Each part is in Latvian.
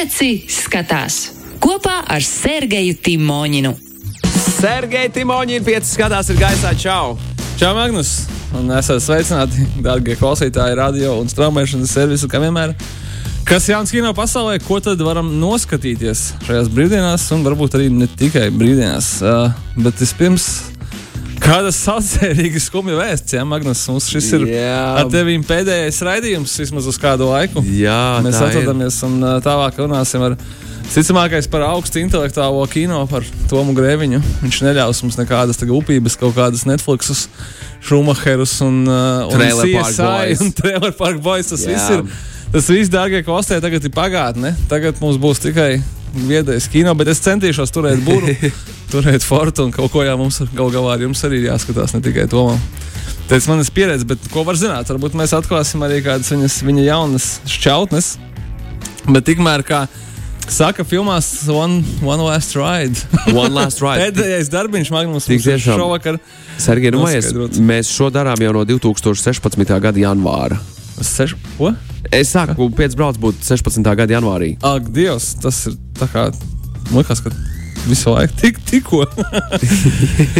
Pieci skatās kopā ar Sergeju Timoņinu. Sergei Timoņina, 5 skatās, ir gaisā. Čau! Čau, Magnus! Un esat sveicināti, darbie klausītāji, radio un straumēšanas servisu, kā vienmēr. Kas jauns kino pasaulē, ko tad varam noskatīties šajās brīvdienās, un varbūt arī ne tikai brīvdienās. Uh, bet vispirms, kāda saucējīga skumja vēsts, ja Magnus, mums šis ir Jā. ar tevīm pēdējais raidījums vismaz uz kādu laiku. Jā, Mēs tā ir. atrodamies un tālāk runāsim ar Ticamākais par augstu intelektuālo kino, par Tomu Grēviņu. Viņš neļaus mums nekādas upības, kaut kādas Netflixus, Šumacherus un, uh, un CSI un Trailer Park Boys. Tas Jā. viss ir, tas viss, dārgie kostē, tagad ir pagātne. Tagad mums būs tikai viedais kino, bet es centīšos turēt būru, turēt fortu un kaut ko jā, mums gal galā ar jums arī jāskatās, ne tikai Tomam. Tas ir manas pieredzes, bet ko var zināt? Varbūt mēs atklāsim arī kādas viņas, viņa jaunas šķautnes. Bet tikmēr, kā saka, filmās One, one Last Ride. One last ride. Pēdējais darbiņš, Magnus, tiešām. šovakar. Sergei, nu, mēs, mēs šo darām jau no 2016. gada janvāra. Seš... Ko? Es saku, pēc brauc būtu 16. gada janvārī. Ak, Dievs, tas ir tā kā. Man liekas, ka visu laiku tik, tikko.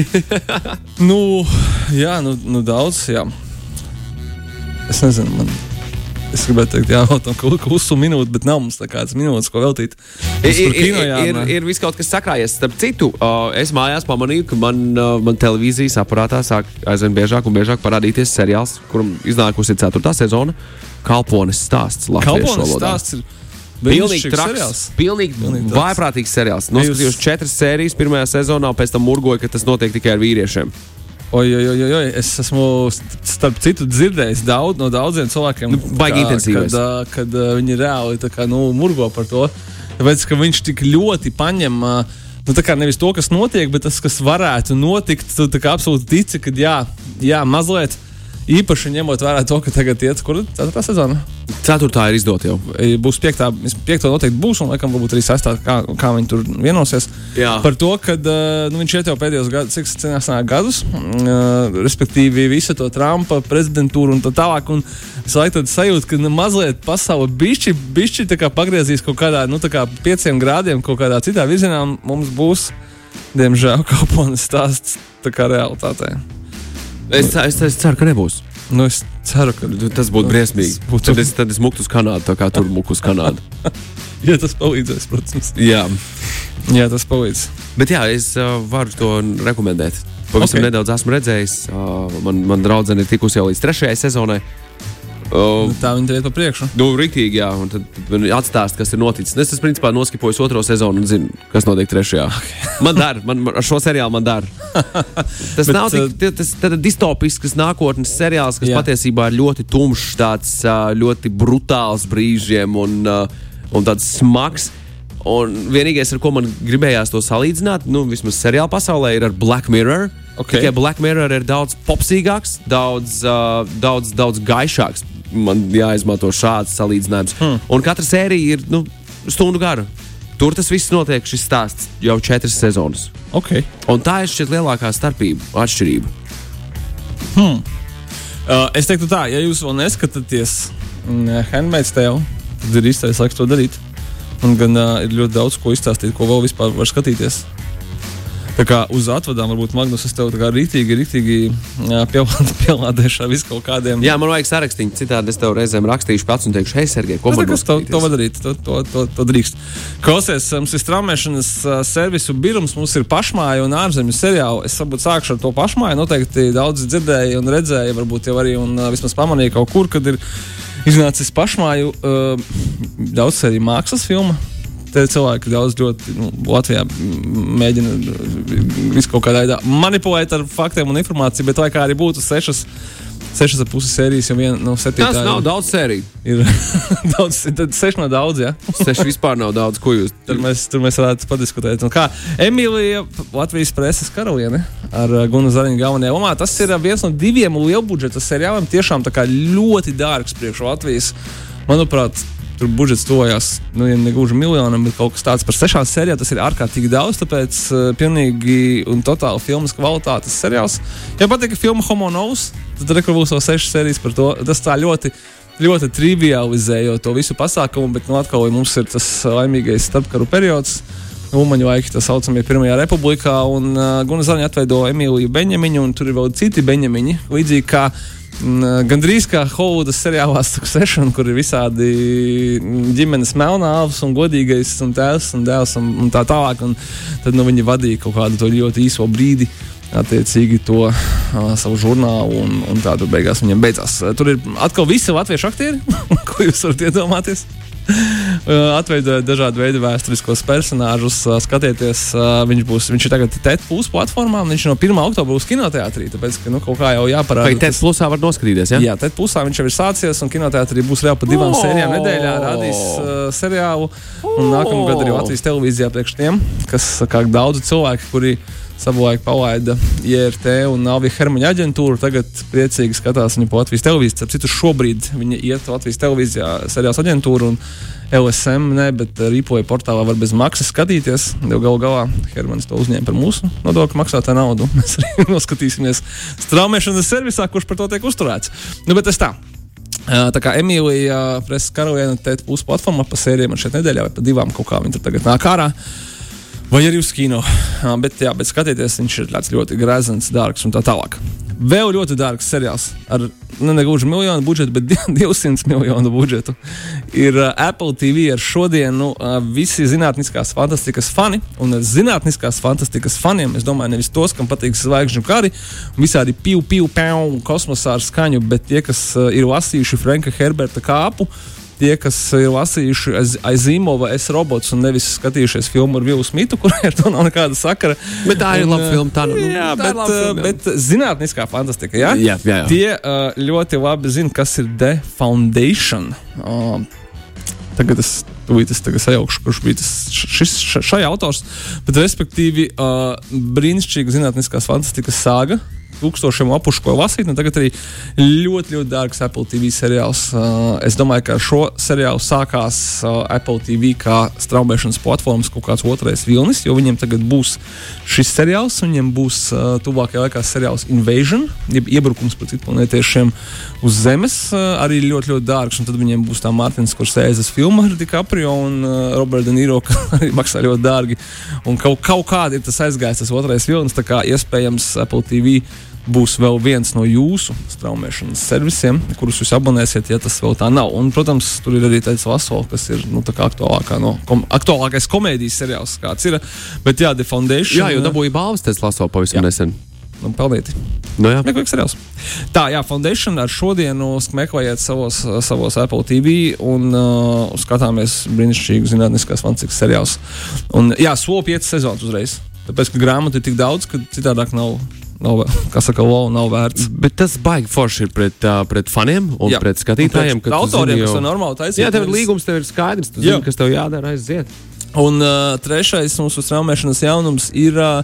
nu, jā, nu, nu daudz, jā. Es nezinu, man. Es gribētu teikt, jā, tam klusu minūti, bet nav mums tādas minūtes, ko veltīt. Ir, ir, ir, ir, ir viss kaut kas sakrājies. Starp citu, uh, es mājās pamanīju, ka man, uh, man televīzijas aparātā sāk aizvien biežāk un biežāk parādīties seriāls, kuram iznākusi 4. sezona - Kalpones stāsts. Kalpones stāsts ir Pilnīgi traks. seriāls. Pilnīgi, Pilnīgi vājprātīgs seriāls. Noskatījos četras sērijas pirmajā sezonā, pēc tam murgoju, ka tas notiek tikai ar vīriešiem. Oi, oi, oi, oi. Es esmu starp citu dzirdējis daudz, no daudziem cilvēkiem, Nu, baigi intensīvais. Kad, ā, kad ā, viņi reāli kā, nu, murgo par to. Tāpēc, ka viņš tik ļoti paņem. ā, Nu, tā kā nevis to, kas notiek, bet tas, kas varētu notikt. Tu tā kā absolūti tici, ka jā, jā mazliet īpaši ņemot vērā to, ka tagad iet, kur tā sezona Ceturtā ir izdota jau. E, būs piektā, piekta noteikti būs, un laikam varbūt arī sestā, kā, kā viņi tur vienosies. Jā. Par to, ka uh, nu, viņš iet jau pēdējos gadus, cik senāk sanāk gadus, uh, respektīvi visu to Trumpa prezidentūru un tā tālāk. Un es laikam sajūtu, ka mazliet pasaule bišķi, bišķi pagriezīs kaut kādā, nu tā kā pieciem grādiem kaut kādā citā virzienā, mums būs, diemžēl, kalpones stāsts tā kā realitātē. Es, es, es ceru, ka nebūs. Nu, es ceru, ka Tas būtu briesmīgi. Tas būtu- Tad es, tad es muktu uz Kanādu, tā kā tur muku uz Kanādu. ja tas palīdzēs, protams. Jā. Jā, tas palīdz. Bet jā, es uh, varu to rekomendēt. Pavisam Ok. okay. nedaudz esmu redzējis. Uh, man, man draudzene ir tikusi jau līdz trešajai sezonai. Uh, Tā viņi tev iet pa priekšu. Nu, rīktīgi, jā, un tad atstāst, kas ir noticis. Es, tas, principā, noskipoju otro sezonu un zinu, kas notiek trešajā. Okay. Man dara, man, ar šo seriālu man dara. Tas Bet, nav tik tie- tas, tas distopisks nākotnes seriāls, kas Jā. patiesībā ir ļoti tumšs, tāds ā, ļoti brutāls brīžiem un, ā, un tāds smags. Un vienīgais, ar ko man gribējās to salīdzināt, nu, vismaz seriāla pasaulē, ir ar Black Mirror. Ok. Tikai Black Mirror ir daudz popsīgāks, daudz, uh, daudz, daudz gaišāks. Man jāizmanto šāds salīdzinājums. Hmm. Un katra sērija ir nu, stundu gara. Tur tas viss notiek, šis stāsts jau četras sezonas. Okay. Un tā ir šķiet lielākā starpība, atšķirība. Uh, es teiktu, tā, ja jūs vēl neskatāties mm, Handmaid's Tale, tad ir īstais laiks to darīt. Un gan uh, ir ļoti daudz ko izstāstīt, ko vēl vispār var skatīties. Tā kā uz atvadām, varbūt Magnus, es tev tā kā rītīgi, rītīgi jā, pielād- pielādēšu ar visu kaut kādiem. Jā, man vajag sarakstīt, citādi es tev reizēm rakstīšu pats un teikšu, hei, Sergei, ko Tas man nekas, to, to var darīt, to, to, to, to drīkst. Klausies, mums ir straumēšanas servisu birums, mums ir pašmāja un ārzemju seriāli. Es varbūt sākšu ar to pašmāju. Noteikti daudz dzirdēju un redzēju, varbūt jau arī un, vismaz pamanīju kaut kur, kad ir iznācis pašmāju uh, daudz arī mākslas filmu. Te cilvēki daudz ļoti nu, Latvijā mēģina visu kaut kādā veidā manipulēt ar faktiem un informāciju, bet lai kā arī būtu sešas, sešas ar pusi sērijas, jau viena no septiņām. Tas nav daudz sēriju. Ir daudz, tad seši no daudz, jā. Seši vispār nav daudz, ko jūs Tur mēs, tur mēs varētu padiskutēt. Un kā Emīlija, Latvijas preses karaliene ar uh, Gunu Zariņu galvenajā lomā, tas ir uh, viens no diviem lielbudžeta seriāliem. Tiešām ļoti dārgs priekš Latvijas. Manuprāt, tur budžets tojās, nu, ja ne gluži miljonam, bet kaut kas tāds par sešām sērijām. Tas ir ārkārtīgi daudz, tāpēc uh, pilnīgi un totāli filmas kvalitātes seriāls. Ja patīk filma Homo Novs, tad ir vēl sešas sērijas par to. Tas tā ļoti ļoti trivializējot to visu pasākumu, bet nu, atkal ja mums ir tas laimīgais starpkaru periods. Umaņu laiki, tā saucamie Pirmajā republikā, un uh, Gunārs Zāņš atveido Emīliju Beņemiņu, un tur ir vēl citi Beņemiņi. Līdzīgi kā mm, gandrīz kā Holivudas seriālā Succession, kur ir visādi ģimenes melnāvs un godīgais un tēvs un dēls un, un tā tālāk. Un tad nu, viņi vadīja kaut kādu ļoti īso brīdi attiecīgi to uh, savu žurnālu, un, un tā tur beigās viņam beidzās. Tur ir atkal visi latviešu aktieri, ko jūs varat iedomāties. Uh, Atveidojot dažādu veidu vēsturiskos personāžus, uh, skatieties, uh, viņš būs viņš ir tagad TET plus platformā, viņš no 1. oktobra būs kinoteātrī. Tāpēc, ka nu, kaut kā jau jāparāda. Vai TET plusā var noskrīties? Ja? Jā, TET plusā viņš jau ir sācies, un kinoteātrī būs jau pa divām Oh! sērijām nedēļā radīs uh, seriālu. Un nākamā gada arī Latvijas televīzijā priekš tiem, kas, kā daudzi cilvēki, kuri savulaik palaida IRT un Nāvija Hermaņa aģentūru. Tagad priecīgi skatās viņu po Latvijas televīzijas. Starp citu, šobrīd viņa iet Latvijas televīzijā seriāls aģentūru un LSM, ne, bet Rīpoja portālā var bez maksas skatīties. Jo galu galā Hermanis to uzņēma par mūsu nodokļu maksātāju naudu. Mēs arī noskatīsimies straumēšanas servisā, kurš par to tiek uzturēts. Nu, bet tas tā. Uh, Tā kā Emīlija Preses karaliene teica, būs platforma pa sērijām šeit nedēļā vai pa divām kaut kā viņa tur tagad nāk ārā. Vai arī uz kino. Uh, Bet, jā, bet skatieties, viņš ir ļoti grezens, dārgs un tā tālāk. Vēl ļoti dārgs seriāls ar nu, ne gluži miljonu budžetu, bet 200 miljonu budžetu. Ir uh, Apple TV ar šodienu uh, visi zinātniskās fantastikas fani. Un ar zinātniskās fantastikas faniem es domāju, nevis tos, kam patīk zvaigžņu kari, visādi piu, piu, un kosmosā ar skaņu, bet tie, kas uh, ir lasījuši Franka Herberta kāpu. Tie, kas ir lasījuši aiz, aiz Zīmova, es robots un nevis skatījušies filmu ar Vilnu Smitu, kurai ar to nav nekāda sakara. Bet tā ir Un, laba filma. Tā, nu, Jā, tā ir bet, laba uh, filma, jā. bet zinātniskā fantastika. Ja? Jā, jā, jā. Tie ļoti labi zina, kas ir The Foundation. Uh, Tagad es tūlīt es tagad sajaukšu, kurš bija tas šis, šai autors. Bet, respektīvi, uh, brīnišķīga zinātniskās fantastikas sāga. Tūkstošiem apušu, ko lasīt, tagad arī ļoti, ļoti dārgs Apple TV seriāls. Uh, es domāju, ka šo seriālu sākās uh, Apple TV kā straumēšanas platformas kaut kāds otrais vilnis, jo viņiem tagad būs šis seriāls, viņiem būs uh, tuvākajā laikā seriāls Invasion, jeb iebrukums pret citplanētiešiem uz Zemes, arī ļoti, ļoti dārgs. Un tad viņiem būs tā Mārtiņas Korsēzes filma ar DiCaprio un Roberta De Niro, kas arī maksā ļoti dārgi. Un kaut, kaut kādi ir tas aizgājis, tas otrais vilnis, tā kā iespējams Apple TV būs vēl viens no jūsu straumēšanas servisiem, kurus jūs abonēsiet, ja tas vēl tā nav. Un, protams, tur ir arī tāds Vasols, kas ir nu, aktuālākā no, kom, aktuālākais komēdijas seriāls, kāds ir. Bet, jā, The Foundation. Jā, jo dabūju balvas, tas lasot pavisam nesen. Nu, pelnīti. Nu, jā. Meklējums seriāls. Tā, jā, Foundation ar šodienu meklējiet savos, savos Apple TV un uh, skatāmies brīnišķīgu zinātniskās fantastikas seriālus. Un, jā, soli piecas sezonas uzreiz. Tāpēc, ka grāmatu ir tik daudz, ka citādāk nav, nav kā saka, low, nav vērts. Bet tas baigi forši ir pret, uh, pret faniem un jā. pret skatītājiem. Un pret autoriem, kas to normāli taisīja. Jā, tev ir līgums, tev ir skaidrs, zini, kas tev jādara aiziet. Un uh, trešais mūsu straumēšanas jaunums ir uh,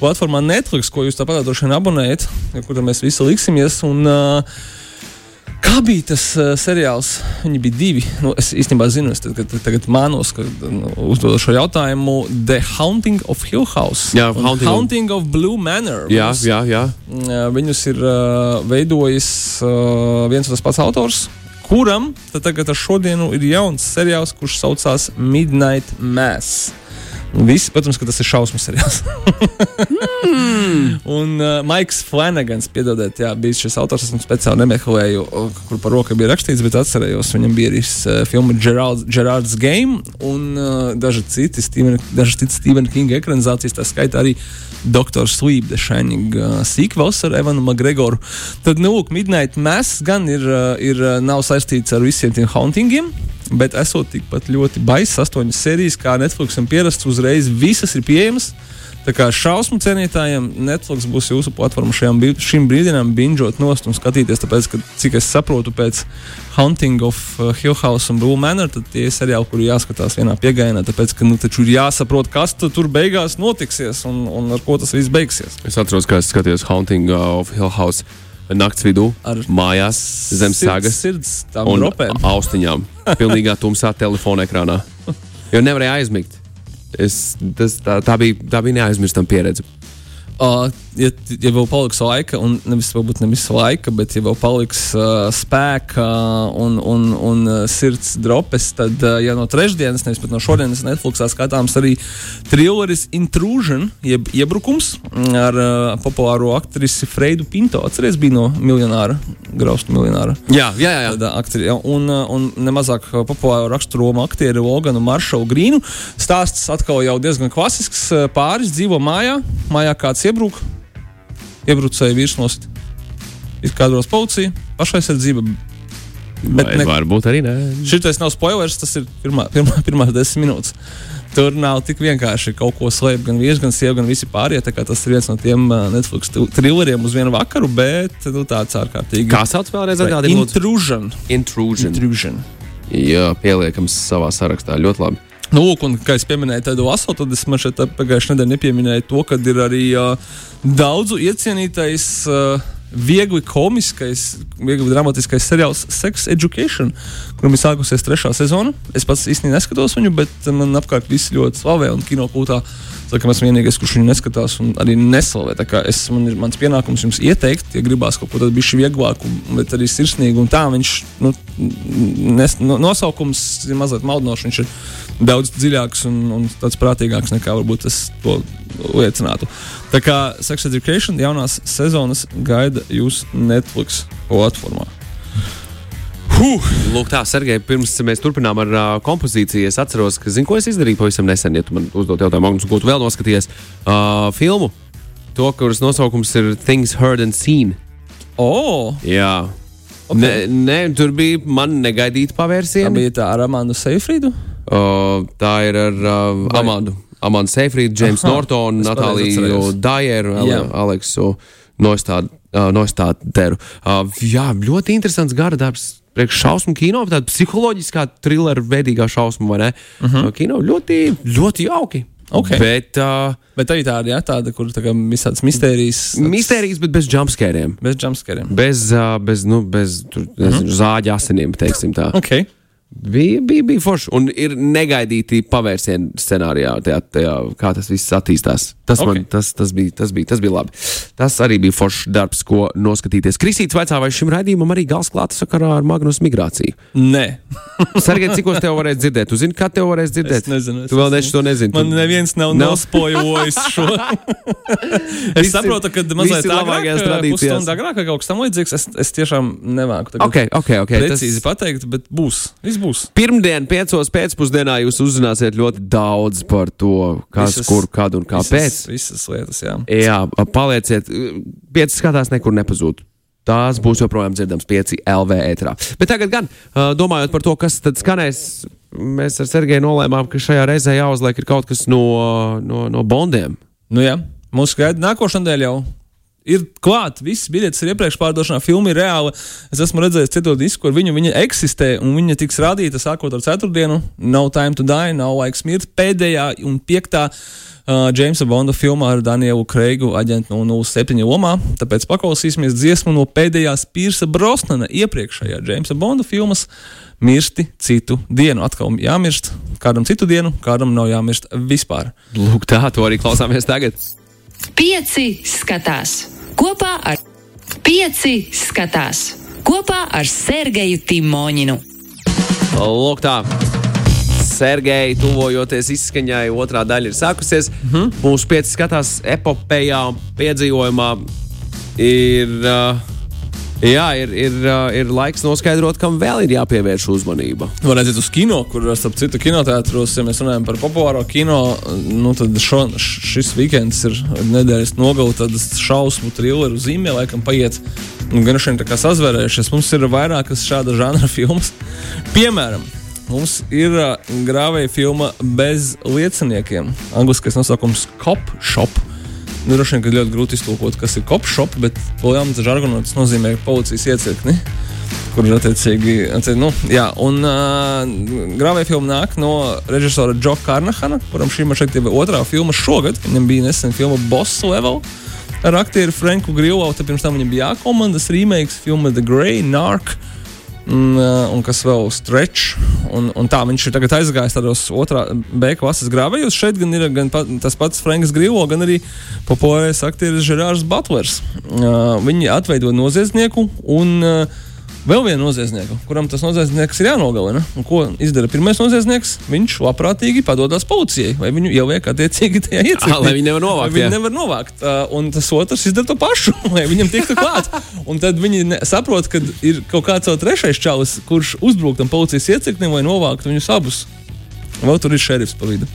platformā Netflix, ko jūs tāpat droši vien abonējat, kur mēs visi liksimies. Un, uh, Kā bija tas uh, seriāls? Viņi bija divi. Nu, es īstenībā zinu, es tagad, tagad mānos, ka nu, uzdodu šo jautājumu. The Haunting of Hill House. Jā, un Haunting of- Haunting of Blue Manor. Jā, Viņus- jā, jā. Uh, Viņus ir uh, veidojis uh, viens un tas pats autors, kuram tad tagad ar šodienu ir jauns seriāls, kurš saucās Midnight Mass. Visi, protams, ka tas ir šausmu seriāls. Un uh, Maiks Flanagans, piedodiet, jā, bija šis autors. Es viņu speciāli nemeklēju, o, kur par roku bija rakstīts, bet atcerējos, viņam bija arī uh, filma Geralds, Gerard's Game un uh, daži citi Steven, daži citi Stephen King ekranizācijas, tā skaitā arī Dr. Sleep, The Shining uh, sequels ar Evanu McGregoru. Tad, nu, lūk, Midnight Mass gan ir, uh, ir uh, nav saistīts ar visiem tiem hauntingiem. Bet esot tikpat ļoti baisas, astoņas sērijas, kā Netflixam pierasts, uzreiz visas ir pieejamas. Tā kā šausmu cienītājiem Netflix būs jūsu platforma šajām, brī- šīm brīdienām, binžot nost un skatīties. Tāpēc, ka, cik es saprotu, pēc Hunting of uh, Hill House un Blue Manor, tad tie ir seriāli, kuri jāskatās vienā piegājienā. Tāpēc, ka nu, ir jāsaprot, kas tu tur beigās notiksies un, un ar ko tas viss beigsies. Es atceros, ka es skatījos Haunting of Hill House nakts vidū, Ar mājās, zem Sirds- sagas Sirds tam un ropēm. austiņām. Pilnīgā tumsā telefona ekrānā. Jo nevarēja aizmigt. Es, tas, tā, tā, bija, tā bija neaizmirstama pieredze. Uh, ja, ja vēl paliks laika, un nevis, varbūt nevis laika, bet ja vēl paliks uh, spēka un, un, un uh, sirds dropes, tad uh, ja no trešdienas, nevis no šodienas Netflixā skatāms arī trilleris Intrusion, jeb iebrukums ar uh, populāro aktrisi Freidu Pinto. Atceries, bija no miljonāra, graustu miljonāra. Jā, jā, jā. Tad, aktri, ja, un, un nemazāk populāru raksturomu aktieri Loganu Maršalu Grīnu. Stāsts atkal jau diezgan klasisks. Pāris dzīvo mājā, mājā kāds iebrūk iebrucēji virsmas. Ir kādros policija, pašaizsardzība. Bet ne... varbūt arī nē. Šis nav spoilers, tas ir pirmā, pirmā, pirmās desmit minūtes. Tur nav tik vienkārši kaut ko slēpt, gan vīrs, gan sieva, gan visi pārējie. Tas ir viens no tiem uh, Netflix thrilleriem uz vienu vakaru, bet nu, tāds ārkārtīgi. Kā sauc vēlreiz? Intrusion. Intrusion. Intrusion. Jā, pieliekams savā sarakstā. Ļoti labi. Nu, lūk, un, kā jau minēju, tādu asalu, tad es šeit pagājušajā nedēļā nepieminēju to, ka ir arī uh, daudzu iecienītais. Uh, viegli komiskais, viegli dramatiskais seriāls Sex Education, kuram ir sākusies trešā sezona. Es pats īstenībā neskatos viņu, bet man apkārt viss ļoti slavē un kinokūtā. Laikam esmu vienīgais, kurš viņu neskatās un arī neslavē. Es, man ir mans pienākums jums ieteikt, ja gribās kaut ko tādu bišķi vieglāku, bet arī sirsnīgu. Tā viņš, nu, nes, no, nosaukums ir mazliet maldinošs. Viņš ir daudz dziļāks un, un tāds prātīgāks nekā varbūt es to liecinātu. Tā kā Sex Education jaunās sezonas gaida jūs Netflix platformā. Huh. Lūk, tā, Sergei, pirms mēs turpinām ar uh, kompozīciju, es atceros, ka, zinu, ko es izdarīju pavisam nesen, ja tu man uzdod jautājumu, Magnus, ko tu vēl noskaties uh, filmu. To, kuras nosaukums ir Things Heard and Seen. Oh! Jā. Okay. Ne, ne, tur bija man negaidīta pavērsiena. Tā bija tā ar Amandu Seifrīdu. Uh, tā ir ar uh, Amandu. Amanda Seifrīda, James Nortons, Natāliju Dajeru, Aleksu Nostādu. Uh, Nostāderu. Uh, jā, ļoti interesants gara darbs. Priekš šausmu kino, tāda psiholoģiskā, thriller veidīgā šausmu, vai ne? Uh -huh. uh, kino ļoti, ļoti jauki. Okay. Bet, uh, bet arī tāda, ja, tāda kur tā visādas mistērijas. Tāds... Mistērijas, bet bez jumpscariem. Bez jumpscariem. Bez, uh, bez, nu, bez tur, uh -huh. zāģa asinīm, teiksim tā. Okay. Bija, bija, bija forši. Un ir negaidīti pavērsieni scenārijā, tajā, tajā, kā tas viss attīstās. Tas, okay. man, tas, tas, bija, tas, bija, tas bija labi. Tas arī bija foršs darbs, ko noskatīties. Kristīts vaicā, vai šim raidījumam arī gals klāta sakarā ar Magnus migrāciju? Nē. Sargiet, cik tev varēs dzirdēt? Tu zini, kad tev varēs dzirdēt? Es nezinu. Es tu vēl neši to nezini. Man neviens nav, nav. nospojojis šo. es visi, saprotu, ka mazliet labākajās tradīcijās. Pusstunda agrāk kaut kas tam līdzīgs. Es, es tiešām nemāku okay, okay, okay, precīzi tas... pateikt, bet būs. Viss būs. Pirmdien, piecos pēcpusdienā jūs uzzināsiet ļoti daudz par to, kas, visas, kur, kad un kāpēc visas, visas lietas, jā. Jā, palieciet, pieci skatās nekur nepazūd. Tās būs joprojām dzirdamas 5 LV ētrā. Bet tagad, gan domājot par to, kas tad skanēs, mēs ar Sergeju nolēmām, ka šajā reizē jāuzliek kaut kas no, no, no bondiem. Nu jā, mums gaida nākošais nedēļa jau ir klāta. Visas biļetes ir iepriekš pārdošanā, filma ir reāla. Es esmu redzējis citu disku, kur viņa, viņa eksistē un viņa tiks rādīta sākot ar ceturtdienu. No time to die, nav laiks mirt. Pēdējā un piektā. Uh, Jamesa Bonda filmā ar Danielu Kreigu, aģentu no 07 lomā. Tāpēc paklausīsimies dziesmu no pēdējās Pirsa Brosnana iepriekšējā Jamesa Bonda filmas Mirsti citu dienu. Atkal jāmirst kādam citu dienu, kādam nav jāmirst vispār. Lūk, tā to arī klausāmies tagad. Pieci skatās kopā ar Pieci skatās kopā ar Sergeju Timoņinu. Lūk, tā. Sergeja, tuvojoties izskaņai, otrā daļa ir sākusies. Mm -hmm. Mūsu pieci skatās epopējā un piedzīvojumā ir. Uh, Jā, ir, ir, ir laiks noskaidrot, kam vēl ir jāpievērš uzmanība. Var redzēt, uz kino, kur, starp citu, kinoteātros, ja mēs runājam par populāro kino, nu, tad šo, šis weekends ir nedēļas nogala, tad šausmu trilleru zīmē, laikam, paiet. Nu, gan šeit tā kā sazvērējušies, mums ir vairākas šāda žanra filmas. Piemēram, mums ir grāvēja filma bez lieciniekiem. Angliskais nosaukums Cop Shop droši vien, ka ļoti grūti iztulkot, kas ir kopšops, bet polijāmas žargonā tas nozīmē policijas iecirkni. Kur ir attiecīgi, attiecīgi nu, jā, un uh, grāvēja filma nāk no režisora Džo Karnahana, kuram šī šeit ir otrā filma šogad. Viņam bija nesen filma Boss Level ar aktieru Franku Grillau, pirms tam viņam bija jākomandas remakes, filma The Grey, Narc. un, uh, un kas vēl stretch. Un, un tā viņš ir tagad aizgājis tādos otrā beigu klases grāvējos. Šeit gan ir gan pa, tas pats Franks Grivo, gan arī populārais aktieris Žerārs Butlers. Uh, viņi atveido noziedznieku un uh, vēl vienu noziedznieku, kuram tas noziedznieks ir jānogalina. Un ko izdara pirmais noziedznieks? Viņš labprātīgi padodas policijai, vai viņu ieliek attiecīgi tajā. Ah, lai viņi nevar novākt, Viņi nevar novākt. Uh, un tas otrs izdara to pašu, lai viņam tiktu klāt. Un tad viņi ne, saprot, ka ir kaut kāds vēl trešais čalis, kurš uzbruk tam policijas iecirknim, lai novāktu viņus abus. Vēl tur ir šerifs pa vidu.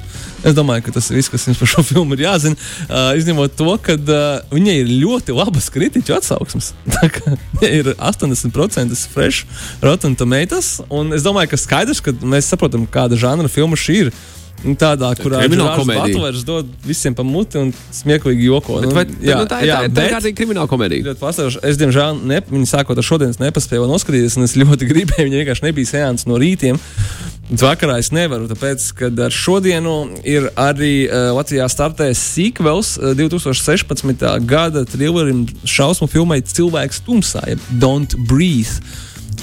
Es domāju, ka tas ir viss, kas jums par šo filmu ir jāzina. Uh, izņemot to, ka uh, viņai ir ļoti labas kritiķu atsauksmes. Tā kā ir 80% fresh Rotten Tomatoes. Un es domāju, ka skaidrs, ka mēs saprotam, kāda žanra filma šī ir. Nu, Tādā, kurā. Butlers dod visiem pa muti un smieklīgi joko. Bet Nu, vai, jā, nu, tā ir, jā, tā tā ir kārtīgi krimināla komēdija. Es, diemžēl, ne, viņi sākot ar šodienas nepaspēju noskatīties, un es ļoti gribēju. Viņa vienkārši nebija sēns no rītiem. Vakarā es nevaru, tāpēc, ka ar šodienu ir arī uh, Latvijā startējis sequels uh, 2016. gada trillerim šausmu filmai Cilvēks tumsā, jeb Don't Breathe.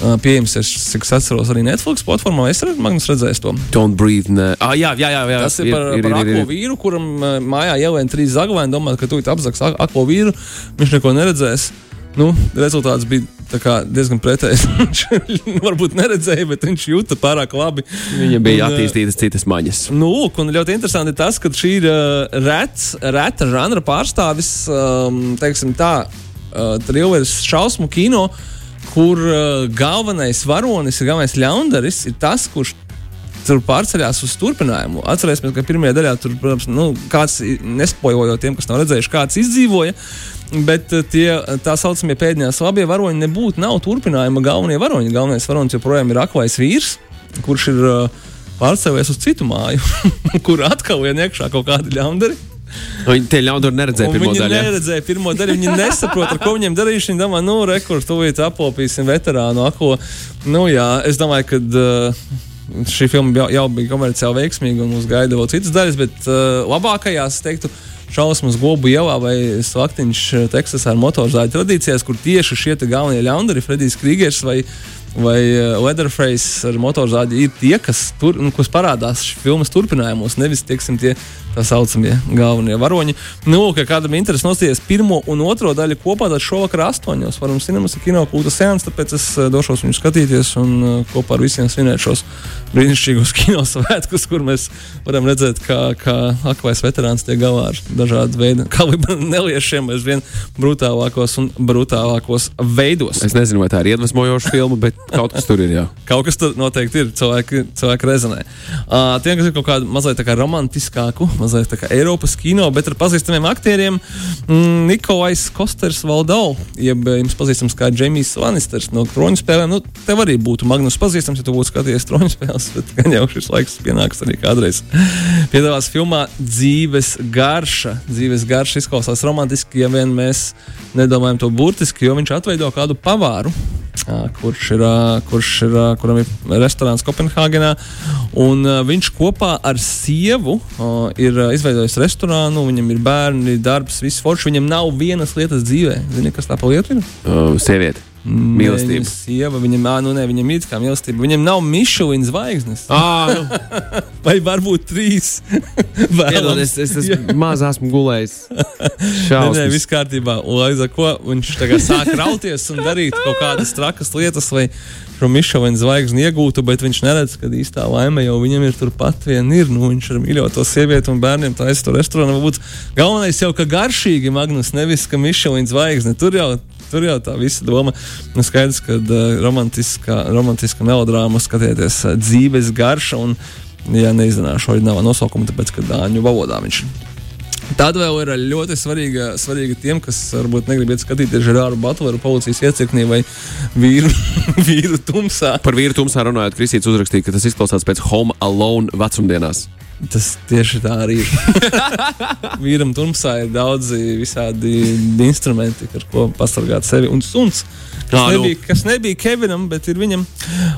Uh, pieejams, es, cik es atceros, arī Netflix platformā. Es Magnus redzēju to. Don't breathe. Ne. Ah, jā, jā, jā, jā. Tas ir, ir par, ir, par aklo vīru, kuram uh, mājā ielēna trīs zaglaini, domājot, ka apzags ak- aklo vīru. Viņš neko neredzēs. Nu, rezultāts bija kā diezgan pretējs. Viņš varbūt neredzēja, bet viņš jūta pārāk labi. Viņam bija Un, uh, attīstītas citas maņas. Nu, lūk, un ļoti interesanti ir tas, ka šī ir uh, rets, reta žanra pārstāvis, um, teiksim tā, uh, trilleris šausmu kino, kur uh, galvenais varonis, ir galvenais ļaundaris, ir tas, kurš tur pārceļās uz turpinājumu. Atcerēsimies, ka pirmajā daļā tur, protams, nu, kāds nespojojot tiem, kas nav redzējuši, kāds izdzīvoja. Bet eh, tie tā saucamie pēdējās labie varoņi nebūtu nav turpinājuma galvenie varoņi. Galvenais varonis joprojām ir aklais vīrs, kurš ir uh, pārcēlies uz citu māju, kur atkal vien iekšā kaut kādi ļaundari. Viņi te ļaundaru neredzēja pirmo Viņi daļu. jā? neredzēja pirmo daļu. Viņi nesaprot, ar ko viņiem darīšu. Viņi domā, nu, rekurors, tuvīt apopīsim veterānu aklo. Nu, jā, es domāju, ka. Uh, Šī filma jau, jau bija komerciāli veiksmīga, un mums gaida vēl citas daļas, bet uh, labākajās, es teiktu, šausmas gobu ielā vai slaktiņš uh, Teksasā ar motorzāļu tradīcijās, kur tieši šie galvenie ļaundari, Fredijs Krīgers vai, vai uh, Leatherface ar motorzāģi, ir tie, kas, tur, nu, kas parādās filmas turpinājumos, nevis tieksim, tie tā saucamie galvenie varoņi. Nu, ka kādam ir interesi nostīties pirmo un otro daļu kopā, tad šovakar astoņos varam cinemas un kino kulta sēnes, tāpēc es eh, došos viņu skatīties un eh, kopā ar visiem svinēt šos brīnišķīgos kino svētkus, kur mēs varam redzēt, kā, kā aklais veterāns tiek galā ar dažādu veidu kalibra neliešiem, aizvien brutālākos un brutālākos veidos. Es nezinu, vai tā ir iedvesmojoša filma, bet kaut kas tur ir. Jā. Kaut kas tur noteikti ir. Cilvēki, cilvēki rezonē. Uh, tiem, kas ir kaut kāda mazliet tā kā romantiskāku, mazliet tā kā Eiropas kino, bet ar pazīstamiem aktieriem, mm, Nikolais Kosters Valdau, jeb eh, jums pazīstams kā Džeimijs Lannisters no troņu spēlēm. Nu, tev arī būtu Magnus pazīstams, ja tu būtu skatījies troņu spēles, bet gan jau šis laiks pienāks arī kādreiz. Piedalās filmā Dzīves garša. Dzīves garša izklausās romantiski, ja vien mēs nedomājam to burtiski, jo viņš atveido kādu pavāru kurš ir, kurš ir, kuram ir restorāns Kopenhāgenā. Un, viņš kopā ar sievu ir izveidojis restorānu, viņam ir bērni, darbs, viss forši. Viņam nav vienas lietas dzīvē. Zini, kas tā pa lietu ir? Uh, sieviete. Mīlestība. Viņa sieva, viņam, ā, nu, ne, viņam ir kā mīlestība. Viņam nav Michelin zvaigznes. Ah, nu, Vai varbūt trīs? piedod, es, es, es maz esmu gulējis. Nē, nē, viss kārtībā. Līdz ar to viņš tagad sāk rauties un darīt kaut kādas trakas lietas, lai šo Mišelina zvaigzni iegūtu, bet viņš neredz, ka īstā laime jau viņam ir turpat vien ir. Nu, viņš ar mīļoto sievieti un bērniem taisa to restorānu. Galvenais jau ka garšīgi, Magnus, nevis ka Mišelina zvaigzne. Tur jau. Tur jau tā visa doma. Nu, skaidrs, ka uh, romantiskā, romantiskā melodrāma skatieties uh, dzīves garša un, ja neizzināšu oriģinālā nosaukumu, tāpēc, ka dāņu valodā viņš ir. Tad vēl ir ļoti svarīga, svarīga tiem, kas varbūt negrib iet skatīties Žerāru Butleru policijas iecirknī vai vīru, vīru tumsā. Par vīru tumsā runājot, Kristīts uzrakstīja, ka tas izklausās pēc Home Alone vecumdienās. Tas tieši tā arī ir. Vīram tumsā ir daudzi visādi instrumenti, ar ko pasargāt sevi un suns. Kas, Ā, nu. nebija, kas nebija Kevinam, bet ir viņam.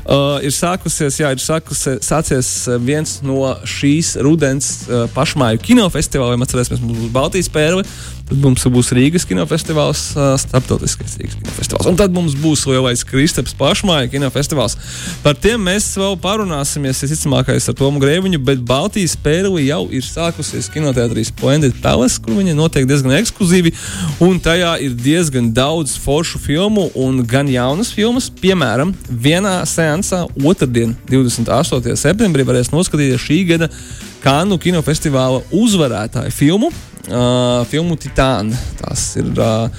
Uh, ir sākusies, jā, ir sākusies, sācies viens no šīs rudens uh, pašmāju kinofestivāliem. Atcerēsimies, mums būs Baltijas pērle. Tad mums būs Rīgas kinofestivāls, starptautiskais Rīgas kinofestivāls. Un tad mums būs lielais Kristaps pašmāja kinofestivāls. Par tiem mēs vēl parunāsimies, visticamākais, ar Tomu Grēviņu, bet Baltijas pērli jau ir sākusies kinoteātrī Splendid Palace, kur viņi notiek diezgan ekskluzīvi, un tajā ir diezgan daudz foršu filmu un gan jaunas filmas. Piemēram, vienā seansā otrdien, 28. septembrī, varēs noskatīties šī gada Kānu kinofestivāla uzvarētāju filmu, uh, filmu Titāna. Tas ir. Uh,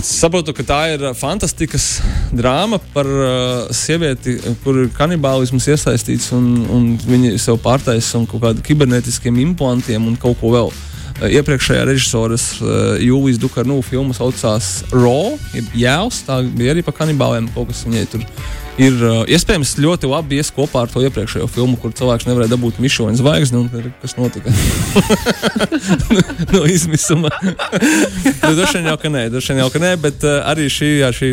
saprotu, ka tā ir fantastikas drāma par uh, sievieti, kur ir kanibālisms iesaistīts, un, un viņa sev pārtaisa un kaut kādiem kibernetiskiem implantiem un kaut ko vēl. Iepriekšējā režisoras uh, Jūlijas Dukarnu filma saucās Raw, jeb Jēls. Tā bija arī par kanibāliem, kaut kas viņai tur ir uh, iespējams ļoti labi ies kopā ar to iepriekšējo filmu, kur cilvēks nevarēja dabūt Mišoņa zvaigzni. Kas notika? no izmisuma. nu, droši vien jau ka nē, droši vien jau ka nē, bet uh, arī šī, jā, šī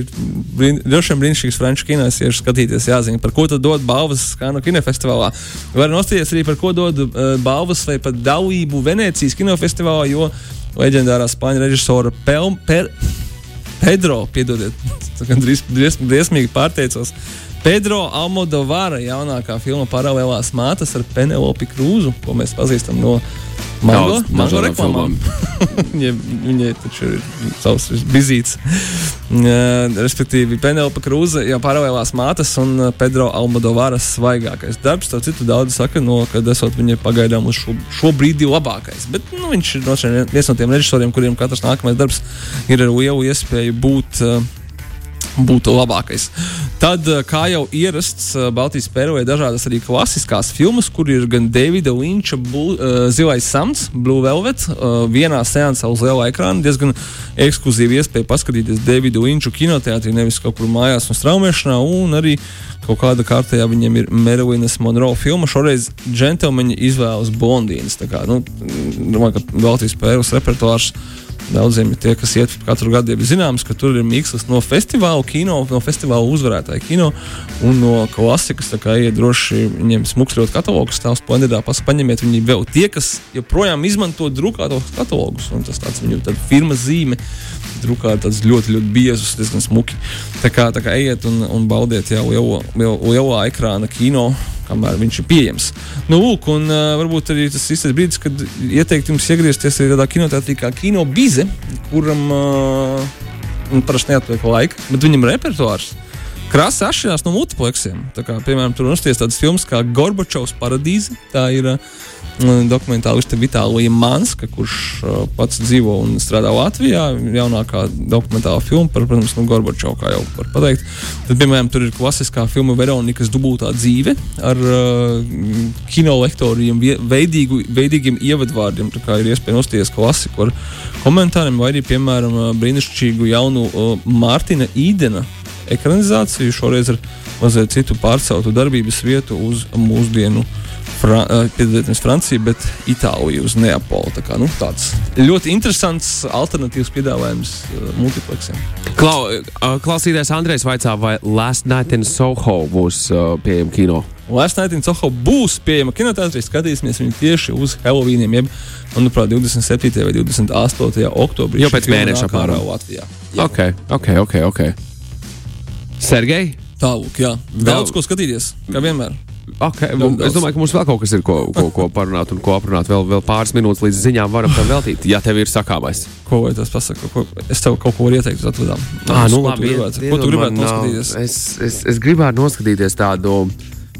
droši vien brīnišķīgs franču kinos ir skatīties jāzina, par ko tad dod balvas Kanu kinofestivālā. Var nostīties arī par ko dod uh, balvas vai pat dalību Venecijas kinofestivālā, jo leģendārā spāņu režisora Pelm, per, Pedro, piedodiet, gan briesmīgi pārteicos. Pedro Almodovara jaunākā filma Paralēlās mātes ar Penelopi Krūzu, ko mēs pazīstam no Mango, mango reklāmām. viņai, viņai taču ir savs vizīts. Uh, respektīvi, Penelope Krūze jau paralēlās mātes un Pedro Almodovāras svaigākais darbs. Tā citu daudz saka, no, kad esot viņai pagaidām uz šo, šo brīdi labākais. Bet nu, viņš ir viens no tiem režisoriem, kuriem katrs nākamais darbs ir ar lielu iespēju būt. Uh, būtu labākais. Tad, eh, kā jau ierasts, eh, Baltijas ir dažādas arī klasiskās filmas, kur ir gan Davida Linča uh, Zilais Samts, Blue Velvet, uh, vienā seansā uz liela ekrāna. Diezgan ekskluzīva iespēja paskatīties Davida Linču kinoteātrī, nevis kaut kur mājās un straumēšanā, un arī kaut kāda kārtējā viņam ir Merilinas Monroe filma. Šoreiz džentlmeņi izvēlas blondīnas. Tā kā, nu, domāju, ka Baltijas pērles repertuārs Daudziem ir tie, kas iet katru gadu, ir zināms, ka tur ir mīkslis no festivāla kino, no festivāla uzvarētāja kino un no klasikas. Tā kā iet droši viņiem smukšļot katalogus, tās planētā paņemiet viņi vēl tie, kas joprojām izmanto drukātos katalogus. Tas tāds viņu firmas zīme. Drukāt tādus ļoti, ļoti biezus, diezgan smuki. Tā kā, tā kā ejiet un, un baudiet jau lielā ekrāna kino kamēr viņš ir pieejams. Nu, lūk, un uh, varbūt arī tas ir brīdis, kad ieteikt jums iegriezties arī tādā kinoteātrī kā Kino Bize, kuram uh, parasti neatliek laika, bet viņam repertuārs. Krāsa atšķirās no multipleksiem. Kā, piemēram, tur nostājas tādas filmas kā Gorbačovs paradīze. Tā ir uh, dokumentāliste Vitālija Manska, kurš uh, pats dzīvo un strādā Latvijā. Jaunākā dokumentāla filma par, protams, no Gorbačova, kā jau var pateikt. Tad, piemēram, tur ir klasiskā filma Veronikas dubultā dzīve ar uh, kinolektoriem, veidīgu, veidīgiem ievadvārdiem. Tā kā ir iespēja nosties klasiku ar komentāriem, vai arī, piemēram, uh, brīnišķīgu jaunu uh, Mārtina Īdena ekranizāciju, šoreiz ar mazliet citu pārceltu darbības vietu uz mūsdienu uh, Fra, eh, piedalīties Francija, bet Itālija uz Neapoli. Tā kā, nu, tāds ļoti interesants alternatīvs piedāvājums uh, multiplexiem. Klau, uh, klausītājs Andrejs vaicā, vai Last Night in Soho būs uh, pieejama kino? Last Night in Soho būs pieejama kinoteātrī. Skatīsimies viņu tieši uz Helovīniem, jeb, manuprāt, 27. vai 28. oktobrī. Jau pēc mēneša apmēram Latvijā. Jā. Ok, ok, ok. okay. Sergei? Tālāk, jā. Daudz ko skatīties, kā vienmēr. Okay, es domāju, ka mums vēl kaut kas ir, ko, ko, ko parunāt un ko aprunāt. Vēl, vēl pāris minūtes līdz ziņām varam tam veltīt, ja tev ir sakāmais. Ko vai tas pasaka? Ko, es tev kaut ko varu ieteikt uz atvadām. Ah, nu, ko labi, tu gribētu, ko tu gribētu noskatīties? Es, es, es gribētu noskatīties tādu.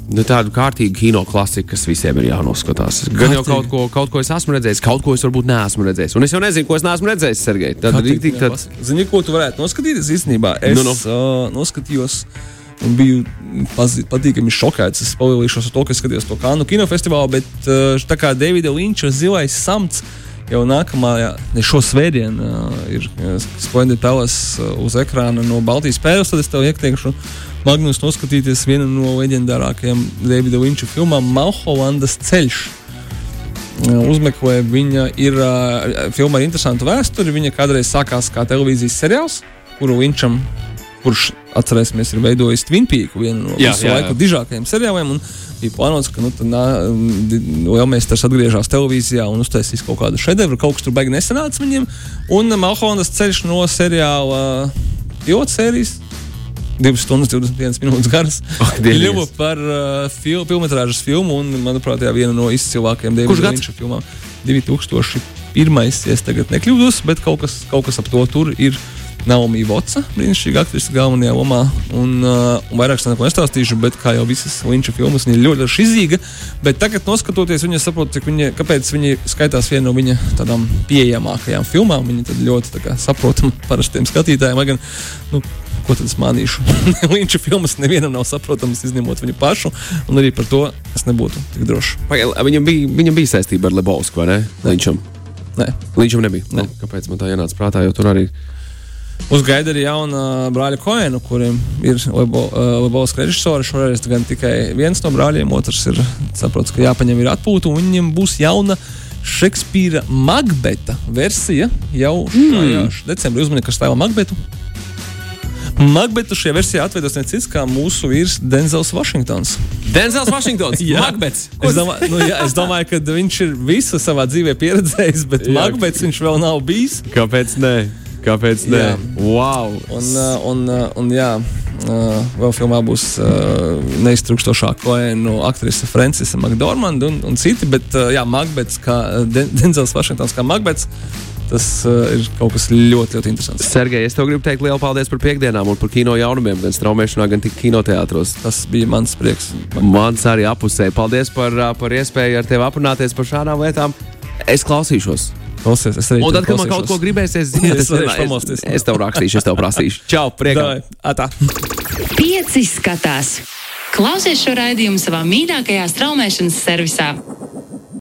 Nu, tādu kārtīgu kino klasiku, kas visiem ir jānoskatās. Gan jau kaut ko, kaut ko es esmu redzējis, kaut ko es varbūt neesmu redzējis. Un es jau nezinu, ko es neesmu redzējis, Sergei. Tad, rīktīgi, tad... Zini, ko tu varētu noskatīties? Īstenībā es nu, nu. Uh, noskatījos uh, un biju patīkami šokēts. Es palielīšos ar to, ka skatījos to Kanu kinofestivālu, bet eh, tā kā Davida Linča zilais samts. Jau nākamā, ne šo svētdienu, uh, ir Splendid Palace uh, uz ekrāna no Baltijas pēdas. Tad es tev ieteikšu Magnus noskatīties vienu no leģendārākajām Davida Linča filmām Malholandas ceļš. Uzmeklē viņa ir uh, filma ar interesantu vēsturi. Viņa kādreiz sākās kā televīzijas seriāls, kuru Linčam kurš, atcerēsimies, ir veidojis Twin Peaks, vienu no Jā, visu jā, jā. laiku dižākajiem seriāliem. un Bija plānots, ka nu, nā, Lielmeistars atgriežas televīzijā un uztaisīs kaut kādu šedevru. Kaut kas tur beigas nesanāca viņiem. Un Malhonas ceļš no seriāla pilota sērijas 2 stundas, 21 minūtes garas. Dievs. Kļuva par uh, fil filmas filmu un, manuprāt, jā, viena no izcilākajām Davida? Linča filmām. 2001. ja es tagad nekļūdos, bet kaut kas, kaut kas ap to tur ir. Naomi Votsa, brīnišķīga aktrise galvenajā lomā. Un, uh, un vairāk es neko nestāstīšu, bet kā jau visas Linča filmas, viņa ir ļoti, ļoti izīga. Bet tagad, noskatoties, viņa saprot, viņa, kāpēc viņa skaitās viena no viņa tādām pieejamākajām filmām. Viņa ļoti kā, saprotama parastiem skatītājiem. Gan, nu, ko tad es mānīšu? Linča filmas nevienam nav saprotamas, izņemot viņu pašu. Un arī par to es nebūtu tik drošs. Viņam bija, viņam bija saistība ar Lebovsku, vai ne? Līčam. Nē. Līčam nebija. Ne. Nu, kāpēc man tā ienāca prātā? Jo tur arī Mums gaida arī jauna brāļa Koena, kuriem ir Lebovs režisori. Šoreiz gan tikai viens no brāļiem, otrs ir saprots, ka jāpaņem ir atpūta, un viņiem būs jauna Šekspīra Magbeta versija jau šajā mm. decembrī. Uzmanīgi, kas stāv Magbetu. Magbetu šajā versijā atveidos ne cits kā mūsu vīrs Denzels Vašingtons. Denzels Vašingtons. Jā. Makbets. Es domāju, nu, jā, es domāju, ka viņš ir visu savā dzīvē pieredzējis, bet Jā. Magbets viņš vēl nav bijis. Kāpēc ne? Kāpēc ne? Jā. Wow! Un, uh, un, uh, un jā, uh, vēl filmā būs neiztrukšošā koēnu aktrise Francisa Makdormanda un, un citi, bet jā, Magbets, kā Den- Denzels Vašingtons, kā Magbets, tas uh, ir kaut kas ļoti, ļoti interesants. Sergei, es tev gribu teikt lielu paldies par piekdienām un par kino jaunumiem, gan straumēšanā, gan tik kinoteātros. Tas bija mans prieks. Mans arī apusē. Paldies par, par iespēju ar tevi aprunāties par šādām lietām. Es klausīšos. Klausies, es arī Un tad, kad man kaut ko gribēsies, ziniet, Es es, es, es tev rakstīšu, es tev prasīšu. Čau, priekā! Davai, atā. Pieci skatās. Klausies šo raidījumu savā mīļākajā straumēšanas servisā.